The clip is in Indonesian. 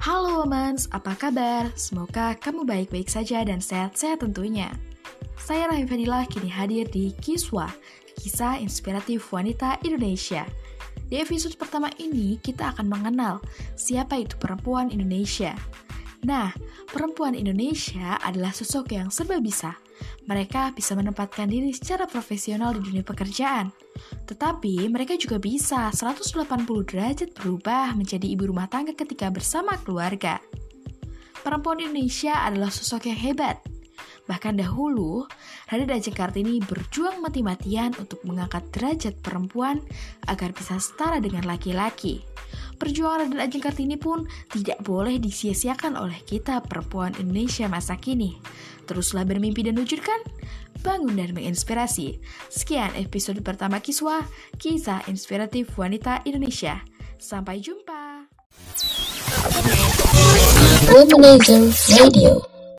Halo Womans, apa kabar? Semoga kamu baik-baik saja dan sehat-sehat tentunya. Saya Rahim Fadila kini hadir di Kiswa, Kisah Inspiratif Wanita Indonesia. Di episode pertama ini, kita akan mengenal siapa itu perempuan Indonesia. Nah, perempuan Indonesia adalah sosok yang serba bisa. Mereka bisa menempatkan diri secara profesional di dunia pekerjaan. Tetapi mereka juga bisa 180 derajat berubah menjadi ibu rumah tangga ketika bersama keluarga. Perempuan Indonesia adalah sosok yang hebat. Bahkan dahulu, Radha Dajeng Kartini berjuang mati-matian untuk mengangkat derajat perempuan agar bisa setara dengan laki-laki. Perjuangan Raden Ajeng Kartini pun tidak boleh disia-siakan oleh kita perempuan Indonesia masa kini. Teruslah bermimpi dan wujudkan, bangun dan menginspirasi. Sekian episode pertama Kiswa, kisah inspiratif wanita Indonesia. Sampai jumpa. Radio